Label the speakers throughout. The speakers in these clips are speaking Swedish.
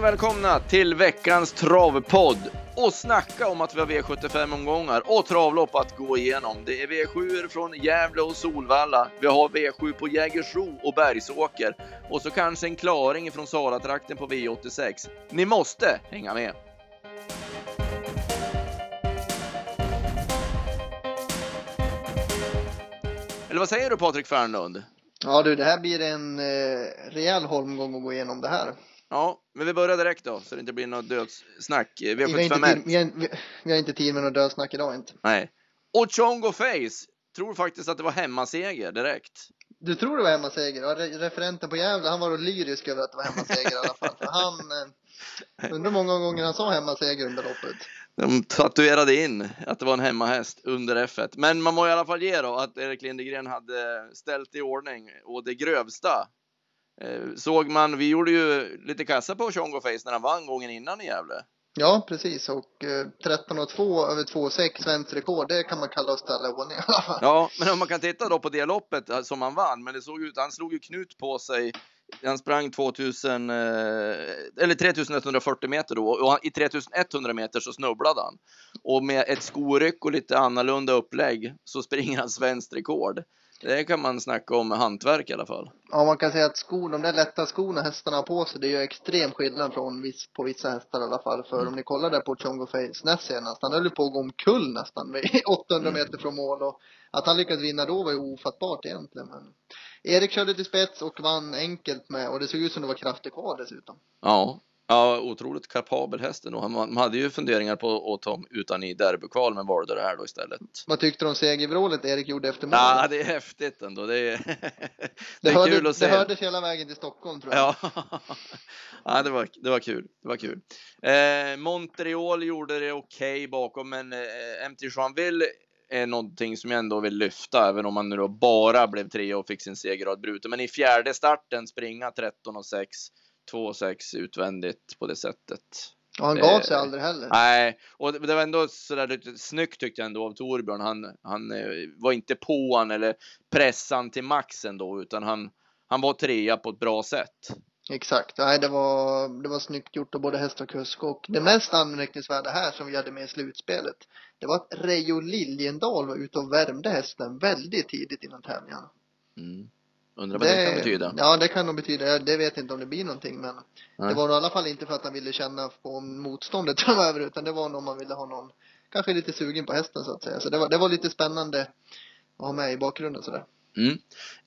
Speaker 1: Och välkomna till veckans travpodd och snacka om att vi har V75-omgångar och travlopp att gå igenom. Det är V7 från Gävle och Solvalla. Vi har V7 på Jägersro och Bergsåker och så kanske en klaring från Salatrakten på V86. Ni måste hänga med! Eller vad säger du Patrik Fernlund?
Speaker 2: Ja du, det här blir en eh, rejäl holmgång att gå igenom det här.
Speaker 1: Ja, men vi börjar direkt då så det inte blir något dödssnack.
Speaker 2: Vi har, inte
Speaker 1: V75
Speaker 2: tid, vi, har, vi, vi har inte tid med något dödsnack idag inte.
Speaker 1: Nej. Och Chongo Face tror faktiskt att det var hemmaseger direkt.
Speaker 2: Du tror det var hemmaseger? Ja, re- referenten på Gävle, han var då lyrisk över att det var hemmaseger i alla fall. För han, eh, undrar många gånger han sa hemmaseger under loppet.
Speaker 1: De tatuerade in att det var en hemmahäst under F1. Men man må i alla fall ge då att Erik Lindegren hade ställt i ordning och det grövsta. Eh, såg man, vi gjorde ju lite kassa på Chongo Face när han vann gången innan i Gävle.
Speaker 2: Ja, precis. Och eh, 13 och 2 över 2,6 svenskt rekord, det kan man kalla att ställa i ordning i alla fall.
Speaker 1: Ja, men om man kan titta då på det loppet eh, som han vann, men det såg ut, han slog ju knut på sig. Han sprang 2000, eh, eller 3140 meter då och i 3100 meter så snubblade han. Och med ett skoryck och lite annorlunda upplägg så springer han svenskt rekord. Det kan man snacka om hantverk i alla fall.
Speaker 2: Ja, man kan säga att skor, de där lätta skorna hästarna har på sig, det är ju extrem skillnad från viss, på vissa hästar i alla fall. För om ni kollar där på Chongo Face näst senast, han höll ju på att gå omkull nästan vid 800 meter från mål och att han lyckades vinna då var ju ofattbart egentligen. Men Erik körde till spets och vann enkelt med och det såg ut som det var krafter kvar dessutom.
Speaker 1: Ja, ja otroligt kapabel hästen och han man hade ju funderingar på att ta honom utan i derbykval men valde det här då istället.
Speaker 2: Vad tyckte du om segervrålet Erik gjorde efter mål?
Speaker 1: Ja, det är häftigt ändå. Det är, det
Speaker 2: det,
Speaker 1: är
Speaker 2: hörde,
Speaker 1: kul att se.
Speaker 2: det hördes hela vägen till Stockholm tror jag.
Speaker 1: Ja, ja det, var, det var kul. Det var kul. Eh, Montreal gjorde det okej bakom, men eh, MT Joinville är någonting som jag ändå vill lyfta, även om man nu då bara blev tre och fick sin segerrad bruten. Men i fjärde starten springa 13 och 6, 2 och 6 utvändigt på det sättet.
Speaker 2: Och han gav
Speaker 1: Eh,
Speaker 2: sig aldrig heller.
Speaker 1: Nej, och det, det var ändå sådär lite snyggt tyckte jag ändå av Torbjörn. Han, han eh, var inte på han eller pressan till max ändå, utan han, han var trea på ett bra sätt.
Speaker 2: Exakt, nej det var, det var snyggt gjort av både häst och kusk och det mest anmärkningsvärda här som vi hade med i slutspelet det var att Reijo Liljendahl var ute och värmde hästen väldigt tidigt innan tävlingarna.
Speaker 1: Mm. Undrar vad det, kan betyda.
Speaker 2: Ja, det kan nog betyda, det vet inte om det blir någonting men
Speaker 1: Nej.
Speaker 2: det var nog i alla fall inte för att han ville känna på motståndet framöver utan det var nog om man ville ha någon kanske lite sugen på hästen så att säga. Så det var, det var lite spännande att ha med i bakgrunden sådär.
Speaker 1: Mm.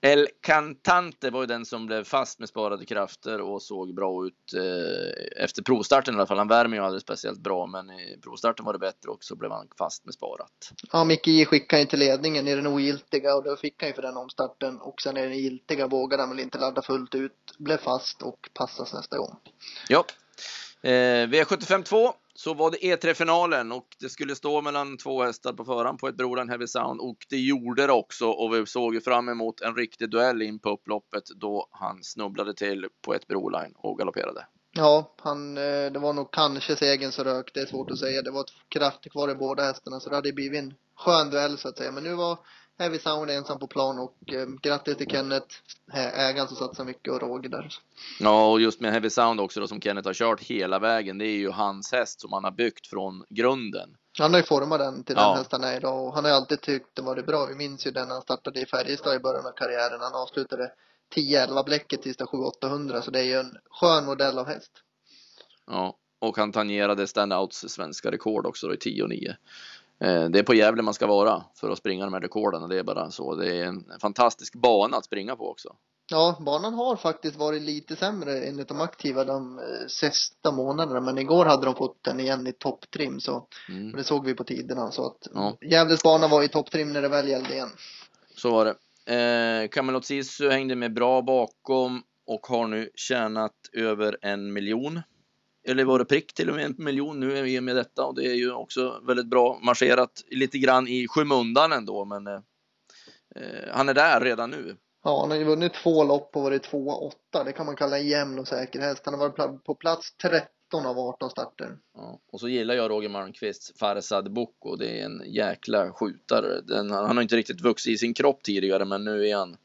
Speaker 1: El Cantante var ju den som blev fast med sparade krafter och såg bra ut eh, efter provstarten i alla fall. Han värmer ju aldrig speciellt bra, men i provstarten var det bättre och så blev han fast med sparat.
Speaker 2: Ja, Micke J skickade in till ledningen i den ogiltiga och då fick han ju för den omstarten och sen i den giltiga vågade han väl inte ladda fullt ut, blev fast och passas nästa gång.
Speaker 1: Ja. Eh, V75 2 så var det E3-finalen och det skulle stå mellan två hästar på förhand på ett Broline Heavy Sound och det gjorde det också och vi såg ju fram emot en riktig duell in på upploppet då han snubblade till på ett Broline och galopperade.
Speaker 2: Ja, han, eh, det var nog kanske segern som rök, det är svårt att säga. Det var ett kraft kvar i båda hästarna så det hade blivit en skön duell så att säga. Men nu var Heavy Sound ensam på plan och eh, grattis till Kenneth, ägaren som satsar mycket och Roger där.
Speaker 1: Ja, och just med Heavy Sound också då som Kenneth har kört hela vägen. Det är ju hans häst som han har byggt från grunden.
Speaker 2: Han har ju format den till
Speaker 1: Ja.
Speaker 2: den hästen är idag och han har ju alltid tyckt det varit bra. Vi minns ju den han startade i Färjestad i början av karriären. Han avslutade 10-11 bläcket tills det 7-800 så det är ju en skön modell av häst.
Speaker 1: Ja, och han tangerade Standouts svenska rekord också då i 10 och 9. Eh, Det är på Gävle man ska vara för att springa de här rekorden och det är bara så. Det är en fantastisk bana att springa på också.
Speaker 2: Ja, banan har faktiskt varit lite sämre enligt de aktiva de eh, sista månaderna. Men igår hade de fått den igen i topptrim så
Speaker 1: Mm.
Speaker 2: det såg vi på tiderna. Så att
Speaker 1: Ja.
Speaker 2: Gävles bana var i topptrim när det väl gällde igen.
Speaker 1: Så var det. Eh, Camelot Sisu hängde med bra bakom och har nu tjänat över en miljon. Eller var det prick till och med en miljon nu i och med detta och det är ju också väldigt bra marscherat lite grann i skymundan ändå men eh, eh, han är där redan nu.
Speaker 2: Ja, han har ju vunnit två lopp och varit tvåa åtta. Det kan man kalla en jämn och säker häst. Han har varit på plats 13 av 18 starter.
Speaker 1: Ja. Och så gillar jag Roger Malmqvists Farsad Boko. Det är en jäkla skjutare. Den, han har inte riktigt vuxit i sin kropp tidigare men nu är han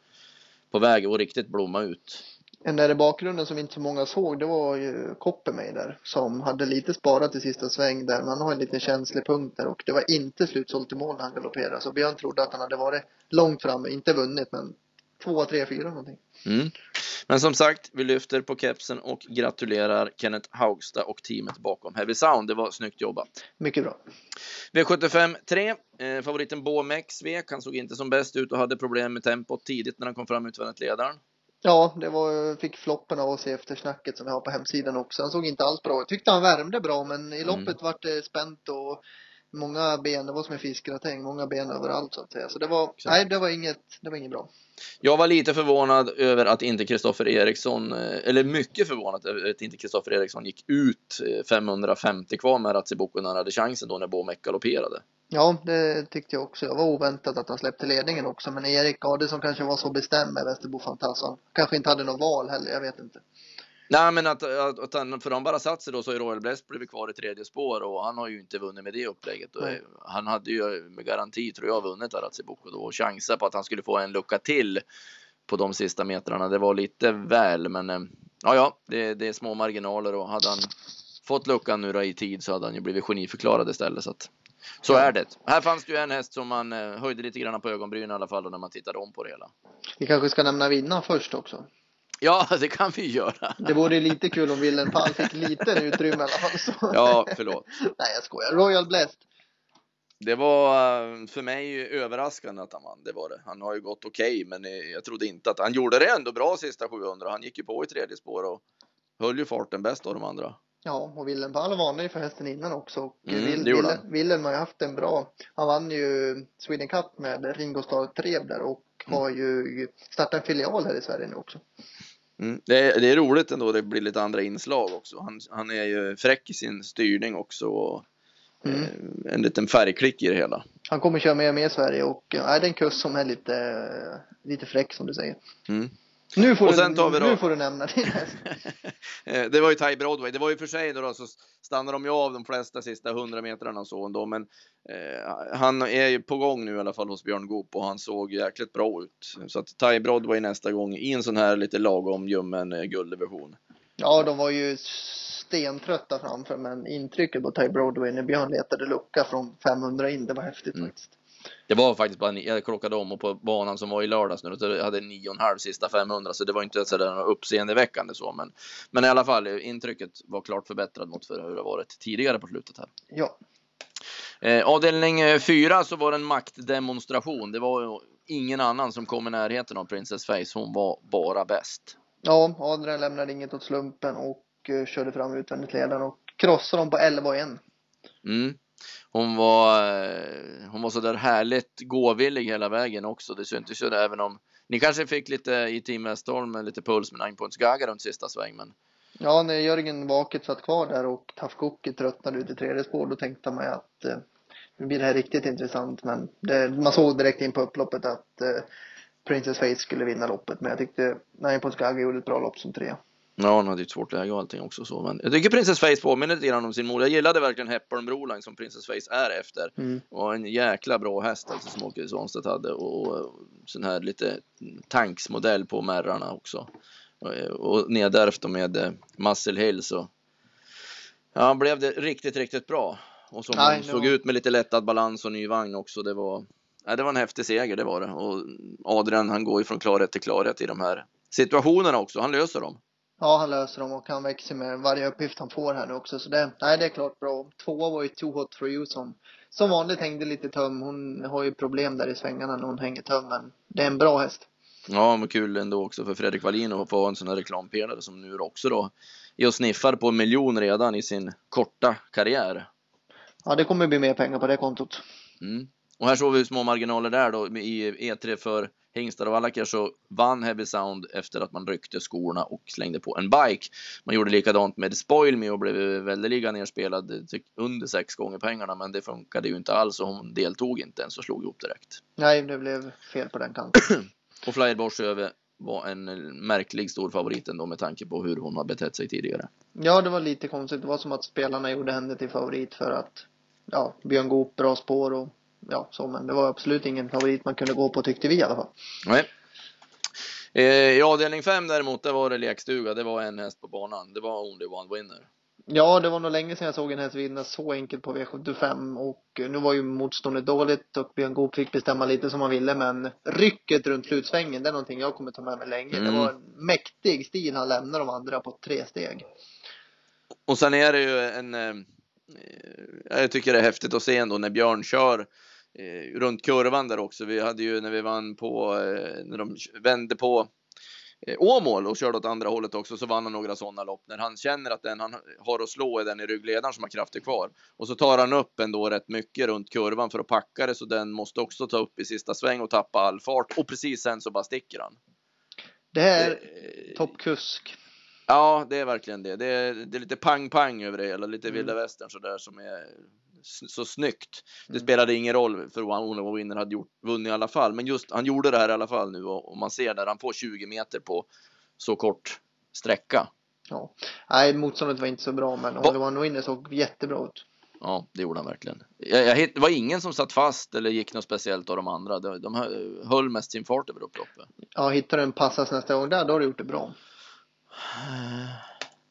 Speaker 1: på väg att riktigt blomma ut.
Speaker 2: En där i bakgrunden som inte så många såg, det var ju Coppermay där. Som hade lite sparat i sista sväng där. Man har en liten känslig punkt där och det var inte slutsålt i mål när han galopperade. Så Björn trodde att han hade varit långt framme, inte vunnit men två, tre, fyra någonting.
Speaker 1: Mm. Men som sagt, vi lyfter på kepsen och gratulerar Kenneth Haugstad och teamet bakom Heavy Sound. Det var snyggt jobbat.
Speaker 2: Mycket bra.
Speaker 1: V75 3. Eh, favoriten Bomex vek. Han såg inte som bäst ut och hade problem med tempot tidigt när han kom fram utvändigt ledaren.
Speaker 2: Ja, det var, fick floppen av oss i eftersnacket som vi har på hemsidan också. Han såg inte alls bra ut. Tyckte han värmde bra, men i loppet mm. vart det spänt och många ben, det var som en fiskgratäng, många ben överallt så att säga. Så det var, Exakt. nej det var inget, det var inget bra.
Speaker 1: Jag var lite förvånad över att inte Kristoffer Eriksson, eh, eller mycket förvånad över att inte Kristoffer Eriksson gick ut 550 eh, kvar med Ratsibuco när han hade chansen då när Bomek galopperade.
Speaker 2: Ja, det tyckte jag också. Jag var oväntat att han släppte ledningen också. Men Erik Adelsson kanske var så bestämd med Västerbo Fantasson. Kanske inte hade något val heller, jag vet inte.
Speaker 1: Nej, men att, att, att han, för de bara satt sig då så har ju Royal Blest blivit kvar i tredje spår och han har ju inte vunnit med det upplägget. Nej. Han hade ju med garanti, tror jag, vunnit Aratsibuko då och chanser på att han skulle få en lucka till på de sista metrarna. Det var lite väl, men eh, ja, ja, det, det är små marginaler och hade han fått luckan nu då i tid så hade han ju blivit geniförklarad istället. Så att, så är det. Här fanns det ju en häst som man eh, höjde lite grann på ögonbrynen i alla fall när man tittade om på det hela.
Speaker 2: Vi kanske ska nämna vinnaren först också.
Speaker 1: Ja, det kan vi göra.
Speaker 2: Det vore lite kul om Wilhelm Pall fick lite utrymme i alla fall. Så.
Speaker 1: Ja, förlåt.
Speaker 2: Nej, jag skojar. Royal Blessed.
Speaker 1: Det var eh, för mig överraskande att han vann. Det var det. Han har ju gått okej, okay, men eh, jag trodde inte att han gjorde det ändå bra sista 700. Han gick ju på i tredje spår och höll ju farten bäst av de andra.
Speaker 2: Ja, och Willem Pall varnade ju för hästen innan också. Och mm, Will, Willem, Willem har ju haft en bra, han vann ju Sweden Cup med Ringo Starr Treb där och mm. har ju startat en filial här i Sverige nu också.
Speaker 1: Mm. Det, är, det är roligt ändå, det blir lite andra inslag också. Han, han är ju fräck i sin styrning också och mm. eh, en liten färgklick i det hela.
Speaker 2: Han kommer köra mer och mer i Sverige och äh, det är en kust som är lite, lite fräck som du säger. Mm. Nu får, och sen tar vi då... nu får du nämna din häst.
Speaker 1: Det var ju Ty Broadway. Det var ju för sig då, då så stannar de ju av de flesta sista hundra metrarna och så ändå. Men eh, han är ju på gång nu i alla fall hos Björn Goop och han såg jäkligt bra ut. Så att Ty Broadway nästa gång i en sån här lite lagom ljummen eh, gulddivision.
Speaker 2: Ja, de var ju stentrötta framför men intrycket på Ty Broadway när Björn letade lucka från 500 in, det var häftigt mm. faktiskt.
Speaker 1: Det var faktiskt bara, jag klockade om och på banan som var i lördags nu, så jag hade 9,5 sista 500, så det var inte sådär uppseendeväckande så, men, men i alla fall, intrycket var klart förbättrat mot för hur det varit tidigare på slutet här.
Speaker 2: Ja.
Speaker 1: Eh, avdelning 4 så var det en maktdemonstration. Det var ingen annan som kom i närheten av Princess Face. Hon var bara bäst.
Speaker 2: Ja, Adrian lämnade inget åt slumpen och uh, körde fram utvändigt ledaren och krossade dem på 11 och 1.
Speaker 1: Mm. Hon var, eh, hon var så där härligt gåvillig hela vägen också. Det syntes ju det, även om ni kanske fick lite i Team Westholm, eh, lite puls med 9 points Gaga runt sista sväng. Men...
Speaker 2: Ja, när Jörgen Vaket satt kvar där och Tafkoki tröttnade ut i tredje spår, då tänkte man ju att eh, nu blir det här riktigt intressant. Men det, man såg direkt in på upploppet att eh, Princess Face skulle vinna loppet. Men jag tyckte Nine Points Gaga gjorde ett bra lopp som trea.
Speaker 1: Ja, hon hade ju ett svårt läge och allting också så. Men jag tycker Princess Face påminner lite grann om sin mor. Jag gillade verkligen Hepburn Broline som Princess Face är efter. Mm. Och en jäkla bra häst alltså som Åke Svanstedt hade. Och, sån här lite tanksmodell på märrarna också. Och, och nedärvt med eh, Muscle Hill så. Ja, blev det riktigt, riktigt bra. Och som Nej, såg ut med lite lättad balans och ny vagn också. Det var, ja, det var en häftig seger, det var det. Och Adrian, han går ju från klarhet till klarhet i de här situationerna också. Han löser dem.
Speaker 2: Ja, han löser dem och han växer med varje uppgift han får här nu också. Så det, nej, det är klart bra. Tvåa var ju Too Hot For You som, som vanligt hängde lite töm. Hon har ju problem där i svängarna när hon hänger töm, men det är en bra häst.
Speaker 1: Ja, men kul ändå också för Fredrik Wallin att få en sån här reklampelare som nu också då är och sniffar på en miljon redan i sin korta karriär.
Speaker 2: Ja, det kommer bli mer pengar på det kontot.
Speaker 1: Mm. Och här såg vi små marginaler där då i E3 för hingstar och vallackar så vann Heavy Sound efter att man ryckte skorna och slängde på en bike. Man gjorde likadant med Spoil Me och blev väldeliga nerspelad under sex gånger pengarna, men det funkade ju inte alls och hon deltog inte ens och slog ihop direkt.
Speaker 2: Nej, det blev fel på den kanten.
Speaker 1: och Flyer Borsöve var en märklig stor favorit ändå med tanke på hur hon har betett sig tidigare.
Speaker 2: Ja, det var lite konstigt. Det var som att spelarna gjorde henne till favorit för att ja, Björn Goop, bra spår och ja, så, men det var absolut ingen favorit man kunde gå på tyckte vi i alla fall.
Speaker 1: Nej. Eh, I avdelning 5 däremot, där var det lekstuga. Det var en häst på banan. Det var Only One Winner.
Speaker 2: Ja, det var nog länge sedan jag såg en häst vinna så enkelt på V75 och nu var ju motståndet dåligt och Björn Goop fick bestämma lite som han ville men rycket runt slutsvängen det är någonting jag kommer ta med mig länge.
Speaker 1: Mm.
Speaker 2: Det var en mäktig stil han lämnade de andra på tre steg.
Speaker 1: Och sen är det ju en... Eh, jag tycker det är häftigt att se ändå när Björn kör eh, runt kurvan där också. Vi hade ju när vi vann på, eh, när de vände på eh, Åmål och körde åt andra hållet också så vann han några sådana lopp när han känner att den han har att slå är den i ryggledaren som har krafter kvar. Och så tar han upp ändå rätt mycket runt kurvan för att packa det så den måste också ta upp i sista sväng och tappa all fart och precis sen så bara sticker han.
Speaker 2: Det här
Speaker 1: Eh,
Speaker 2: toppkusk.
Speaker 1: Ja, det är verkligen det. Det är, det är lite pang-pang över det hela, lite
Speaker 2: Mm.
Speaker 1: vilda västern sådär som är så snyggt. Det
Speaker 2: Mm.
Speaker 1: spelade ingen roll för vad Ono Winner hade gjort, vunnit i alla fall, men just han gjorde det här i alla fall nu och, och man ser när han får 20 meter på så kort sträcka.
Speaker 2: Ja. Nej, motståndet var inte så bra men
Speaker 1: Va-
Speaker 2: One Winner såg jättebra ut.
Speaker 1: Ja, det gjorde han verkligen. Jag, jag, det var ingen som satt fast eller gick något speciellt av de andra. De, de hö- höll mest sin fart över upploppet.
Speaker 2: Ja, hittar du en passas nästa gång där, då har du gjort det bra.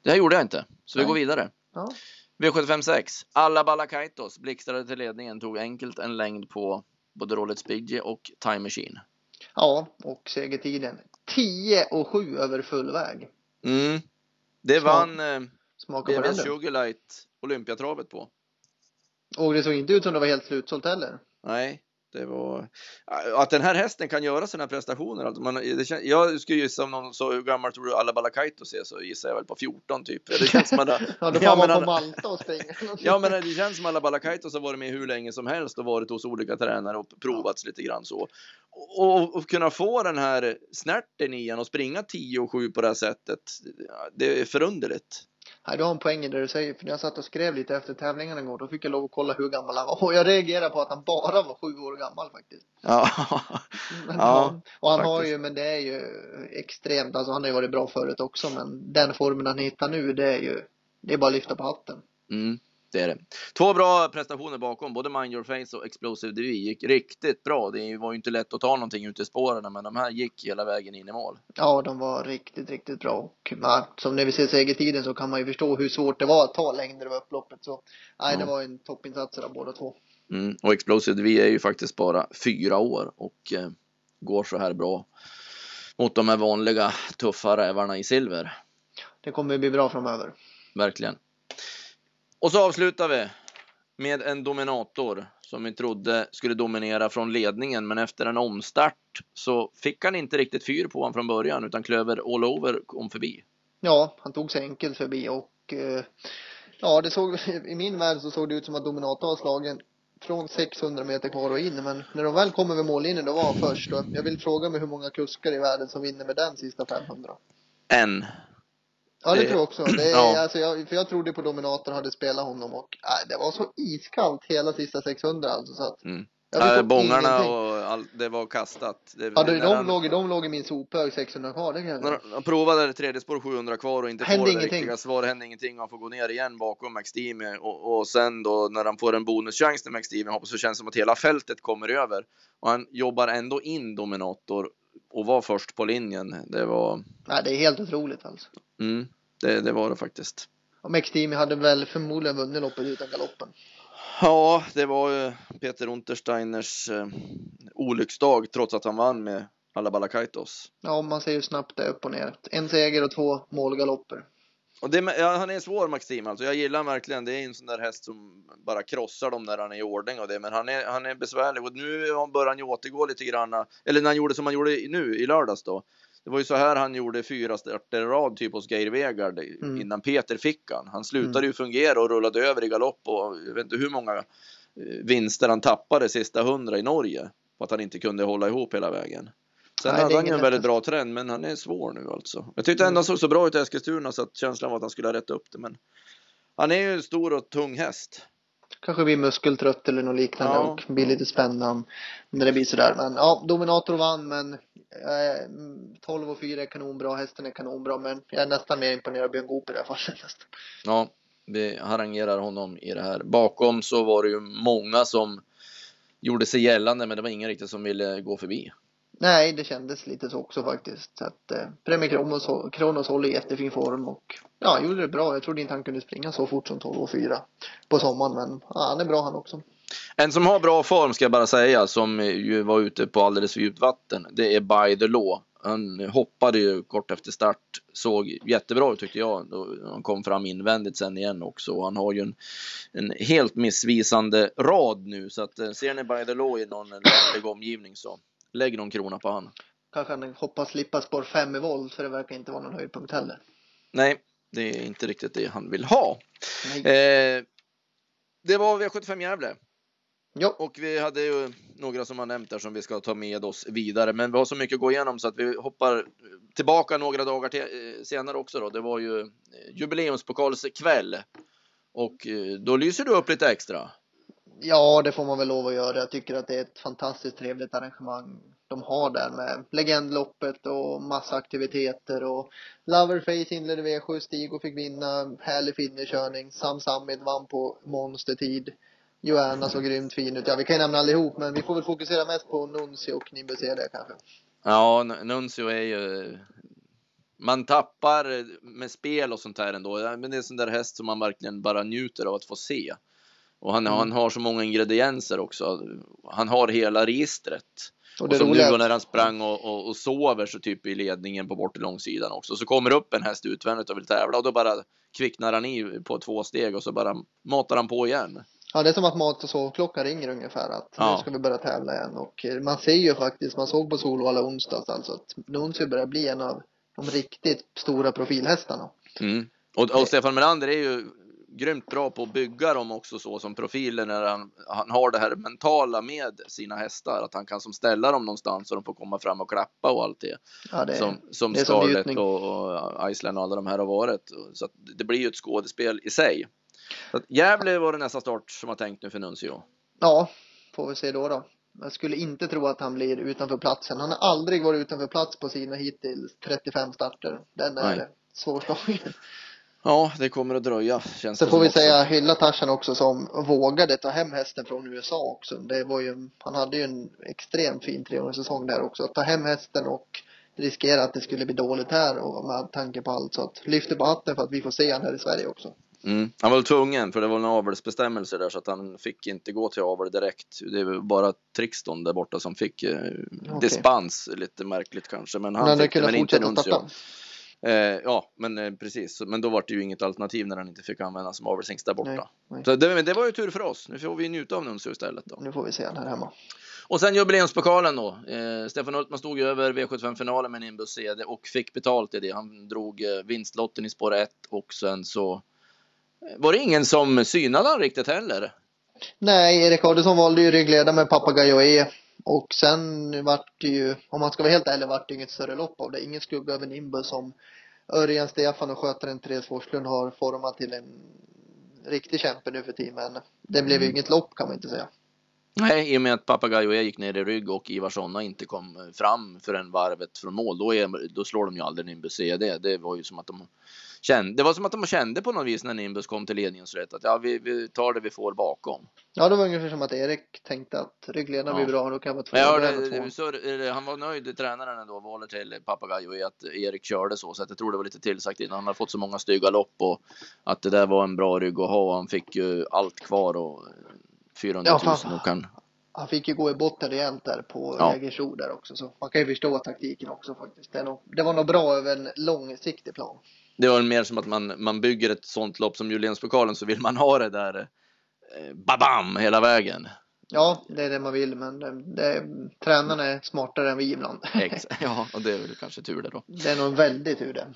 Speaker 1: Det här gjorde jag inte, så vi
Speaker 2: Nej.
Speaker 1: går vidare.
Speaker 2: Ja.
Speaker 1: V756. Alla Balakaitos blixtrade till ledningen, tog enkelt en längd på både Rolex Biggie och Time Machine.
Speaker 2: Ja, och segertiden 10 och 7 över full väg.
Speaker 1: Mm. Det
Speaker 2: Smak-
Speaker 1: vann eh, BVS. Sugarlight Olympiatravet på.
Speaker 2: Och det såg inte ut som det var helt slutsålt heller.
Speaker 1: Nej, det var... Att den här hästen kan göra sina prestationer. Alltså man, det kän... Jag skulle gissa om någon sa hur gammal tror du alla Balakaitos är så gissar jag väl på 14 typ. Det känns som att
Speaker 2: Ja, då får
Speaker 1: Ja,
Speaker 2: man vara på Malta och springa.
Speaker 1: Ja men det känns som alla Balakaitos har varit med hur länge som helst och varit hos olika tränare och provats lite grann så. Och, och, och kunna få den här snärten i en och springa 10 och 7 på det här sättet. ja, Det är förunderligt.
Speaker 2: Nej, du har en poäng i det du säger. För när jag satt och skrev lite efter tävlingen igår, då fick jag lov att kolla hur gammal han var. Och jag reagerade på att han bara var sju år gammal faktiskt.
Speaker 1: Ja,
Speaker 2: Men,
Speaker 1: Ja,
Speaker 2: och han har
Speaker 1: faktiskt.
Speaker 2: ju, men det är ju extremt, alltså han har ju varit bra förut också, men den formen han hittar nu, det är ju, det är bara att lyfta på hatten.
Speaker 1: mm, det är det. Två bra prestationer bakom, både Mind Your Face och Explosive DV gick riktigt bra. Det var ju inte lätt att ta någonting ute i spåren, men de här gick hela vägen in i mål.
Speaker 2: Ja, de var riktigt, riktigt bra. Och ja, som när vi ser segertiden så kan man ju förstå hur svårt det var att ta längder över upploppet. Så nej,
Speaker 1: Ja.
Speaker 2: det var en toppinsats av båda två.
Speaker 1: Mm. Och Explosive DV är ju faktiskt bara fyra år och eh, går så här bra mot de här vanliga tuffa rävarna i silver.
Speaker 2: Det kommer ju bli bra framöver.
Speaker 1: Verkligen. Och så avslutar vi med en dominator som vi trodde skulle dominera från ledningen, men efter en omstart så fick han inte riktigt fyr på honom från början, utan Klöver all over kom förbi.
Speaker 2: Ja, han tog sig enkelt förbi och eh, ja, det såg, i min värld så såg det ut som att Dominator var slagen från 600 meter kvar och in. Men när de väl kommer vid mållinjen, då var han först. Jag vill fråga mig hur många kuskar i världen som vinner med den sista 500.
Speaker 1: En.
Speaker 2: Ja, det,
Speaker 1: Det-
Speaker 2: tror jag också. Det är,
Speaker 1: Ja.
Speaker 2: alltså, jag, för jag trodde på Dominator hade spelat honom och nej, det var så iskallt hela sista 600 alltså. Så att
Speaker 1: Mm. Äh, bångarna och all, det var kastat. Det,
Speaker 2: Ja, de,
Speaker 1: när
Speaker 2: de,
Speaker 1: han-
Speaker 2: låg, de låg i min sophög 600 kvar, det kan
Speaker 1: När han provade tredje spår 700 kvar och inte
Speaker 2: Hände
Speaker 1: får det riktiga svar, hände ingenting. Han får gå ner igen bakom Max Demi och, och sen då när han får en bonuschans till Max Demi hoppas så känns det som att hela fältet kommer över. Och han jobbar ändå in Dominator och var först på linjen. Det var,
Speaker 2: Nej, det är helt otroligt alltså.
Speaker 1: mm, det, det var det faktiskt.
Speaker 2: Och Max hade väl förmodligen vunnit loppet utan galoppen.
Speaker 1: Ja, det var ju Peter Untersteiners eh, olycksdag trots att han vann med alla Balakaitos.
Speaker 2: Ja, om man ser hur snabbt det är upp och ner. En seger och två målgalopper.
Speaker 1: Och det, ja, han är svår Maxim alltså. Jag gillar han verkligen. Det är en sån där häst som bara krossar dem när han är i ordning och det. Men han är, han är besvärlig och nu börjar han ju återgå lite grann. Eller när han gjorde som han gjorde nu i lördags då. Det var ju så här han gjorde fyra starter i rad typ hos Geir Vegard
Speaker 2: Mm.
Speaker 1: innan Peter fick han. Han slutade ju fungera och rullade över i galopp och jag vet inte hur många eh, vinster han tappade sista hundra i Norge. På att han inte kunde hålla ihop hela vägen. Sen
Speaker 2: Nej,
Speaker 1: hade han ju
Speaker 2: ingen
Speaker 1: en väldigt bra trend, men han är svår nu alltså. Jag tyckte ändå han såg så bra ut i Eskilstuna så att känslan var att han skulle ha rätt upp det, men han är ju en stor och tung häst.
Speaker 2: Kanske blir muskeltrött eller något liknande
Speaker 1: Ja.
Speaker 2: och blir lite spänd när- det blir sådär. Men ja, Dominator vann men eh, mm, 12 och 4 är kanonbra, hästen är kanonbra men jag är nästan mer imponerad av Björn Goop i det här fallet. nästan.
Speaker 1: Ja, vi harangerar honom i det här. Bakom så var det ju många som gjorde sig gällande, men det var ingen riktigt som ville gå förbi.
Speaker 2: Nej, det kändes lite så också faktiskt. Så att eh, Premier Kronos, Kronos håller jättefin form och ja, gjorde det bra. Jag trodde inte han kunde springa så fort som 12 och 4 på sommaren, men ja, han är bra han också.
Speaker 1: En som har bra form ska jag bara säga, som ju var ute på alldeles för djupt vatten, det är By the Law. Han hoppade ju kort efter start, såg jättebra ut tyckte jag. Han kom fram invändigt sen igen också. Han har ju en, en helt missvisande rad nu, så att eh, ser ni By the Law i någon lämplig omgivning så lägg någon krona på han.
Speaker 2: Kanske han hoppas slippa spår 5 i volt, för det verkar inte vara någon höjdpunkt heller.
Speaker 1: Nej, det är inte riktigt det han vill ha. Eh, det var V75 Gävle.
Speaker 2: Ja.
Speaker 1: Och vi hade ju några som har nämnt där som vi ska ta med oss vidare, men vi har så mycket att gå igenom så att vi hoppar tillbaka några dagar till, eh, senare också då. Det var ju eh, jubileumspokalskväll och eh, då lyser du upp lite extra.
Speaker 2: Ja, det får man väl lov att göra. Jag tycker att det är ett fantastiskt trevligt arrangemang de har där med legendloppet och massa aktiviteter och Loverface inledde V7, Stig och fick vinna, härlig finnerkörning, Sam Samid vann på monstertid. Joanna såg grymt fin ut. Ja, vi kan ju nämna allihop, men vi får väl fokusera mest på Nuncio och Nimbus kanske.
Speaker 1: Ja, Nuncio är ju man tappar med spel och sånt här ändå. Men det är en sån där häst som man verkligen bara njuter av att få se. Och han, mm. han har så många ingredienser också. Han har hela registret. Och, och som nu när han sprang och, och, och, sover så typ i ledningen på bort långsidan också. Så kommer upp en häst utvändigt och vill tävla och då bara kvicknar han i på två steg och så bara matar han på igen.
Speaker 2: Ja, det är som att mat och sovklockan ringer ungefär att ja. nu ska vi börja tävla igen och eh, man ser ju faktiskt, man såg på Solvalla onsdags alltså att Nuncio börjar bli en av de riktigt stora profilhästarna.
Speaker 1: Mm. Och, och Stefan Melander är ju grymt bra på att bygga dem också så som profiler när han, han har det här mentala med sina hästar. Att han kan som ställa dem någonstans så de får komma fram och klappa och allt det.
Speaker 2: Ja, det
Speaker 1: som som det Scarlett och, och Iceland och alla de här har varit. Så det blir ju ett skådespel i sig. Så att Gävle var det nästa start som har tänkt nu för Nuncio.
Speaker 2: Ja, får vi se då då. Jag skulle inte tro att han blir utanför platsen. Han har aldrig varit utanför plats på sina hittills 35 starter. Den är svårslagen.
Speaker 1: Ja, det kommer att dröja. Känns
Speaker 2: Så får vi också. säga hylla Tarzan också som vågade ta hem hästen från USA också. Det var ju, han hade ju en extremt fin treårssäsong där också. Att ta hem hästen och riskera att det skulle bli dåligt här och med tanke på allt. Så att lyfter på hatten för att vi får se han här i Sverige också.
Speaker 1: Mm. Han var tvungen, för det var en avelsbestämmelse där så att han fick inte gå till avel direkt. Det var bara Trixton där borta som fick eh, okay. dispens, lite märkligt kanske. Men han men fick det, men inte Nuncio. Eh, ja, men eh, precis. Men då var det ju inget alternativ när han inte fick använda som avelshingst där borta. Nej, nej. Så det, det, var ju tur för oss. Nu får vi njuta av Nuncio istället. Då.
Speaker 2: Nu får vi se han här hemma.
Speaker 1: Och sen jubileumspokalen då. Eh, Stefan Hultman stod ju över V75-finalen med en Nimbus CD och fick betalt i det. Han drog eh, vinstlotten i spår 1 och sen så var det ingen som synade han riktigt heller.
Speaker 2: Nej, Erik Adelsson valde ju ryggledare med Papagayo E. Och sen vart det ju, om man ska vara helt ärlig, vart det inget större lopp av det. Ingen skugga över Nimbus som Örjan Stefan och skötaren Therese Forslund har format till en riktig kämpe nu för tiden. Det blev ju mm. inget lopp kan man inte säga.
Speaker 1: Nej, i och med att Papagayo E gick ner i rygg och Ivar Sonna inte kom fram för en varvet från mål, då, är, då slår de ju aldrig Nimbus CD. Det var ju som att de kände, det var som att de kände på något vis när Nimbus kom till ledningens rätt att ja, vi, vi tar det vi får bakom.
Speaker 2: Ja, det var ungefär som att Erik tänkte att ryggledaren ja. blir bra, då kan vara två.
Speaker 1: Jag hörde, så, han var nöjd, tränaren ändå, valet till Papagayo i att Erik körde så, så att jag tror det var lite tillsagt innan. Han har fått så många stygga lopp och att det där var en bra rygg att ha och han fick ju allt kvar och 400 000 ja, och kan
Speaker 2: han fick ju gå i botten rejält där på ja. Jägersro där också. Så man kan ju förstå taktiken också faktiskt. Det, nog, det var nog bra över en långsiktig plan.
Speaker 1: Det var mer som att man, man bygger ett sånt lopp som Julianspokalen så vill man ha det där eh, babam hela vägen.
Speaker 2: Ja, det är det man vill, men det, det, tränarna är smartare än vi ibland.
Speaker 1: ja, och det är väl kanske tur det då.
Speaker 2: Det är nog väldigt tur det.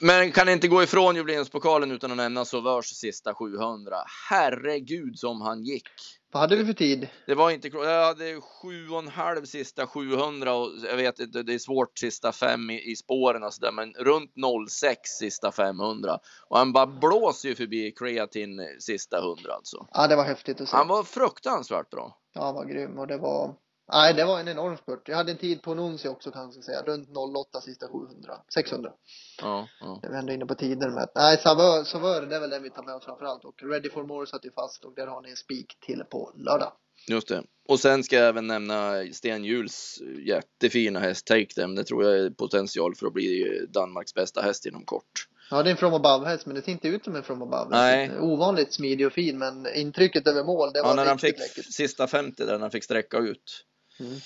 Speaker 1: Men kan inte gå ifrån jubileumspokalen utan att nämna Sauveurs sista 700. Herregud som han gick.
Speaker 2: Vad hade du för tid?
Speaker 1: Det var inte Jag hade sju och en halv sista 700 och jag vet inte, det är svårt sista fem i, i spåren och sådär, men runt 06 sista 500. Och han bara blåser ju förbi kreatin sista 100 alltså.
Speaker 2: Ja, det var häftigt att se.
Speaker 1: Han var fruktansvärt bra.
Speaker 2: Ja, han var grym och det var Nej, det var en enorm spurt. Jag hade en tid på Nunzi också kanske jag säga. Runt 08 sista 700. 600.
Speaker 1: Ja, ja.
Speaker 2: Det var ändå inne på tider med. Nej, Savör, det är väl den vi tar med oss framför allt. Och Ready for More satt ju fast och där har ni en spik till på lördag.
Speaker 1: Just det. Och sen ska jag även nämna Sten Juhls jättefina häst Take Them. Det tror jag är potential för att bli Danmarks bästa häst inom kort.
Speaker 2: Ja, det är en from above häst, men det ser inte ut som en from above.
Speaker 1: Nej.
Speaker 2: Ovanligt smidig och fin, men intrycket över mål, det var
Speaker 1: Ja, när han fick
Speaker 2: läckert.
Speaker 1: sista 50 där, när han fick sträcka ut.
Speaker 2: Mm.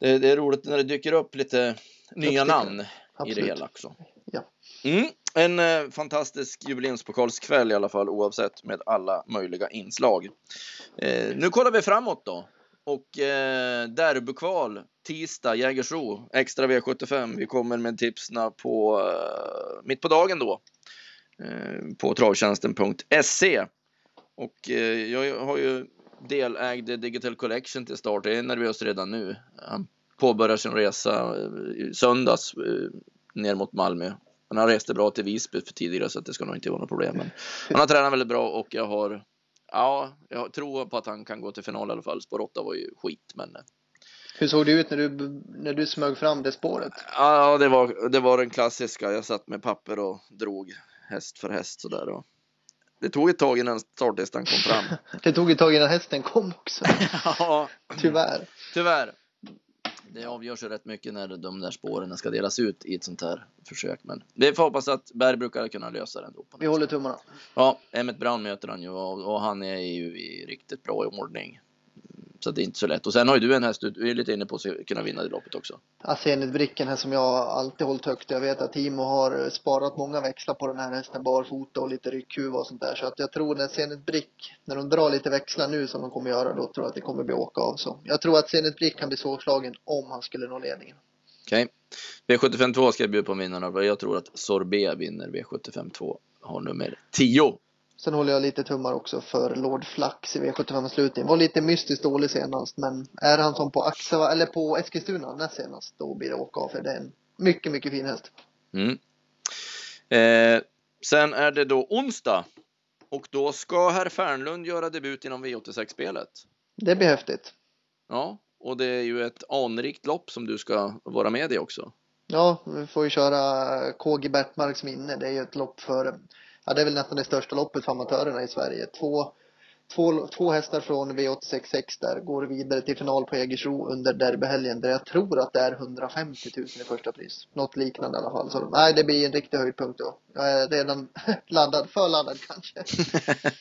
Speaker 1: Det, det är roligt när det dyker upp lite nya namn i det hela också.
Speaker 2: Ja.
Speaker 1: Mm, en eh, fantastisk jubileumspokalskväll i alla fall oavsett med alla möjliga inslag. Eh, nu kollar vi framåt då. Och eh, derbykval tisdag, Jägersro, extra V75. Vi kommer med tipsna på eh, mitt på dagen då. Eh, på travtjänsten.se. Och eh, jag har ju delägd Digital Collection till start. Jag är nervös redan nu. Han påbörjar sin resa eh, i söndags eh, ner mot Malmö. Men han reste bra till Visby för tidigare så det ska nog inte vara något problem. Men han har tränat väldigt bra och jag har Ja, jag tror på att han kan gå till final i alla fall. Spår 8 var ju skit, men eh,
Speaker 2: Hur såg det ut när du, när du smög fram det spåret?
Speaker 1: ja, det var, det var den klassiska. Jag satt med papper och drog häst för häst sådär. Och det tog ett tag innan startlistan kom fram.
Speaker 2: Det tog ett tag innan hästen kom också,
Speaker 1: ja,
Speaker 2: tyvärr.
Speaker 1: tyvärr. Det avgörs ju rätt mycket när de där spåren ska delas ut i ett sånt här försök. Men vi får hoppas att Berg brukar kunna lösa det ändå.
Speaker 2: Vi håller tummarna.
Speaker 1: Ja, Emmet Brown möter han ju och, och han är ju i riktigt bra ordning. Så det är inte så lätt. Och sen har ju du en häst du är lite inne på att kunna vinna det loppet också.
Speaker 2: Zenit Bricken här som jag alltid hållit högt. Jag vet att Timo har sparat många växlar på den här hästen barfota och lite ryckhuva och sånt där. Så att jag tror när Zenit Brick, när de drar lite växlar nu som de kommer göra, då tror jag att det kommer bli åka av. Så jag tror att Zenit Brick kan bli svårslagen om han skulle nå ledningen.
Speaker 1: Okej. V75 2 ska jag bjuda på vinnarna. Jag tror att Sorbet vinner V75 2. Har nummer 10.
Speaker 2: Sen håller jag lite tummar också för Lord Flax i V75 slutningen. Var lite mystiskt dålig senast, men är han som på Axeva, eller på Eskilstuna näst senast, då blir det åka av för det är en mycket, mycket fin häst.
Speaker 1: Mm. Eh, sen är det då onsdag. Och då ska herr Fernlund göra debut inom V86-spelet.
Speaker 2: Det blir häftigt.
Speaker 1: Ja, och det är ju ett anrikt lopp som du ska vara med i också.
Speaker 2: Ja, vi får ju köra KG Bertmarks minne. Det är ju ett lopp för, ja det är väl nästan det största loppet för amatörerna i Sverige. Två, två, två hästar från V866 där går vidare till final på Jägersro under derbyhelgen där jag tror att det är 150 000 i första pris. Något liknande i alla fall. Så nej, det blir en riktig höjdpunkt då. Jag är redan laddad, för laddad kanske.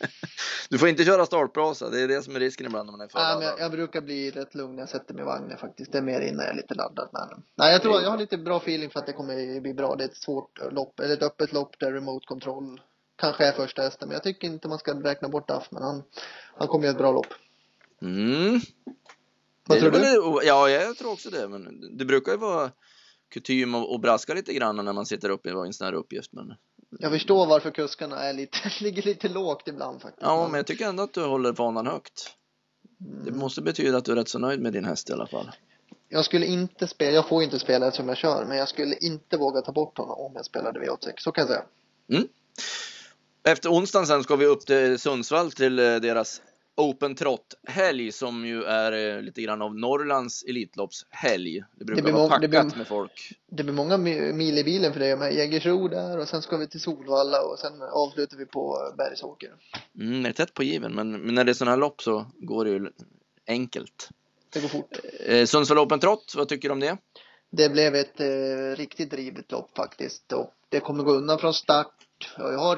Speaker 1: du får inte köra startbrasa, det är det som är risken ibland när man är för
Speaker 2: Nej, men jag, jag brukar bli rätt lugn när jag sätter mig i vagnen faktiskt. Det är mer innan jag är lite laddad. Men, nej, jag tror jag har lite bra feeling för att det kommer bli bra. Det är ett svårt lopp, eller ett öppet lopp där remote control kanske är första hästen. Men jag tycker inte man ska räkna bort Duff, men han, han kommer göra ett bra lopp.
Speaker 1: Mm.
Speaker 2: Vad
Speaker 1: Det
Speaker 2: tror du?
Speaker 1: väl- Ja, jag tror också det. Men det brukar ju vara kutym att braska lite grann när man sitter uppe i en sån här uppgift. Men,
Speaker 2: Jag förstår varför kuskarna är lite, ligger lite lågt ibland faktiskt.
Speaker 1: ja, men jag tycker ändå att du håller fanan högt. Det
Speaker 2: Mm.
Speaker 1: måste betyda att du är rätt så nöjd med din häst i alla fall.
Speaker 2: Jag skulle inte spela, jag får inte spela som jag kör, men jag skulle inte våga ta bort honom om jag spelade V86. Så kan jag säga.
Speaker 1: Efter onsdagen sen ska vi upp till Sundsvall till eh, deras Open Trot-helg som ju är eh, lite grann av Norrlands Elitloppshelg. Det brukar
Speaker 2: blir
Speaker 1: vara
Speaker 2: må- det
Speaker 1: packat
Speaker 2: blir-
Speaker 1: med folk.
Speaker 2: Det blir många mi- mil i bilen för dig med Jägersro där och sen ska vi till Solvalla och sen avslutar vi på Bergsåker.
Speaker 1: Mm, det är tätt på given, men, men när det är sådana här lopp så går det ju enkelt.
Speaker 2: Det går fort.
Speaker 1: Eh, Sundsvall Open Trot, vad tycker du om det?
Speaker 2: Det blev ett eh, riktigt drivet lopp faktiskt och det kommer gå undan från start. Jag har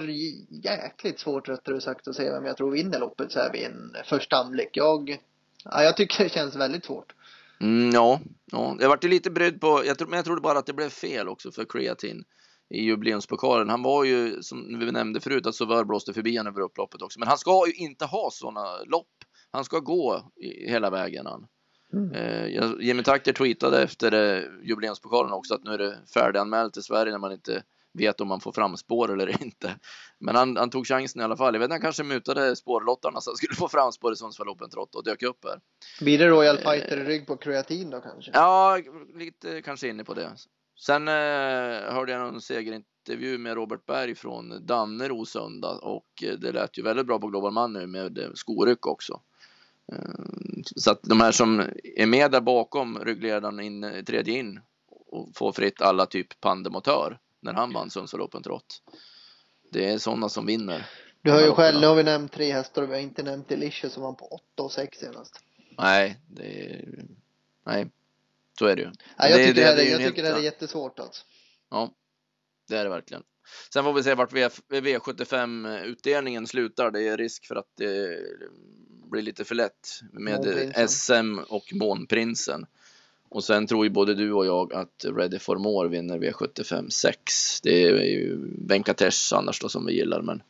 Speaker 2: jäkligt svårt rättare sagt att se vem jag tror vinner loppet så här vid en första anblick. Jag, ja, jag tycker det känns väldigt svårt.
Speaker 1: Mm, ja, ja, jag vart ju lite brydd på, jag tror, men jag trodde bara att det blev fel också för Creatine i jubileumspokalen. Han var ju, som vi nämnde förut, att Sauveur blåste förbi honom över upploppet också. Men han ska ju inte ha sådana lopp. Han ska gå hela vägen han.
Speaker 2: Mm.
Speaker 1: Eh, Jimmy Takter tweetade efter eh, jubileumspokalen också att nu är det färdiganmält i Sverige när man inte vet om man får fram spår eller inte. Men han, han tog chansen i alla fall. Jag vet inte, han kanske mutade spårlottarna så han skulle få fram spår i Sundsvall Open Trot och dök upp här.
Speaker 2: Blir det Royal Fighter i rygg på kreatin då kanske?
Speaker 1: Ja, lite kanske inne på det. Sen eh, hörde jag någon segerintervju med Robert Berg från Dannero söndag och eh, det lät ju väldigt bra på Global Man nu med eh, skoryck också. Eh, så att de här som är med där bakom ryggledaren in, eh, tredje in och får fritt alla typ pandemotör när han vann Sundsvall Open Trot. Det är sådana som vinner.
Speaker 2: Du har ju själv, nu har vi nämnt tre hästar och vi har inte nämnt Delicious som var på 8 och 6 senast.
Speaker 1: Nej, det är, nej, så är det ju.
Speaker 2: Nej, jag
Speaker 1: Det-
Speaker 2: tycker det,
Speaker 1: det- det
Speaker 2: jag tycker det här är
Speaker 1: helt-
Speaker 2: jättesvårt alltså.
Speaker 1: Ja, det är det verkligen. Sen får vi se vart V75-utdelningen slutar. Det är risk för att det blir lite för lätt med. SM och Månprinsen. Och sen tror ju både du och jag att Ready for More vinner V75 6. Det är ju Venkatesh annars då som vi gillar, men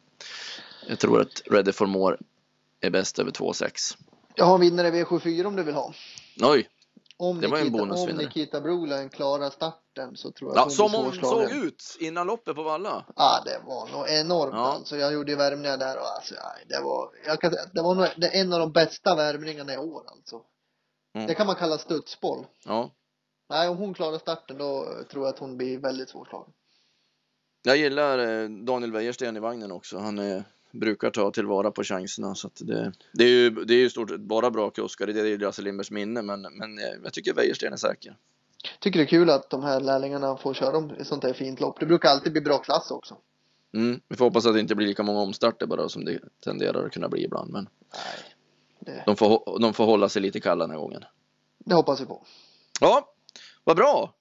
Speaker 1: jag tror att Ready for More är bäst över 2,6.
Speaker 2: Jag har en vinnare i V74 om du vill ha.
Speaker 1: Oj,
Speaker 2: Om
Speaker 1: Det var ju en
Speaker 2: Nikita, om
Speaker 1: bonusvinnare.
Speaker 2: Nikita Brolin klarar starten så tror jag
Speaker 1: ja,
Speaker 2: att
Speaker 1: som
Speaker 2: hon
Speaker 1: hon såg ut innan loppet på Valla.
Speaker 2: Ja, det var nog enormt
Speaker 1: Ja.
Speaker 2: alltså. Jag gjorde ju värmningar där och alltså, det var, jag kan säga, det var nog en av de bästa värmningarna i år alltså.
Speaker 1: Mm.
Speaker 2: Det kan man kalla studsboll.
Speaker 1: Ja,
Speaker 2: Nej, om hon klarar starten då tror jag att hon blir väldigt svårslagen.
Speaker 1: Jag gillar eh, Daniel Wäjersten i vagnen också. Han eh, brukar ta tillvara på chanserna. Så det, det är ju det är ju stort bara bra kuskar. Det är ju Lasse Lindbergs minne. Men, men eh, jag tycker Wäjersten är säker.
Speaker 2: Tycker det är kul att de här lärlingarna får köra om ett sånt här fint lopp. Det brukar alltid bli bra klass också.
Speaker 1: Mm. Vi får hoppas att det inte blir lika många omstarter bara som det tenderar att kunna bli ibland. Men
Speaker 2: Nej, det,
Speaker 1: de får, de får hålla sig lite kalla den här gången.
Speaker 2: det hoppas vi på.
Speaker 1: Ja, vad bra!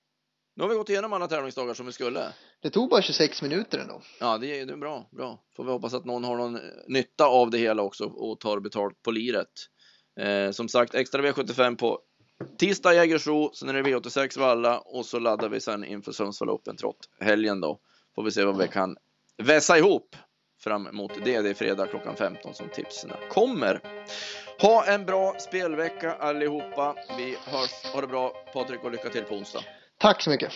Speaker 1: Nu har vi gått igenom alla tävlingsdagar som vi skulle.
Speaker 2: Det tog bara 26 minuter ändå.
Speaker 1: Ja, det är, det är bra. bra. Får vi hoppas att någon har någon nytta av det hela också och tar betalt på liret. Eh, som sagt, extra V75 på tisdag Jägersro, sen är det V86 Valla och så laddar vi sen inför Sundsvall Open Trot helgen då. Får vi se vad vi kan vässa ihop fram emot det. Det är fredag klockan 15 som tipsen kommer. Ha en bra spelvecka allihopa. Vi hörs. Ha det bra Patrik och lycka till på onsdag.
Speaker 2: Tack så mycket.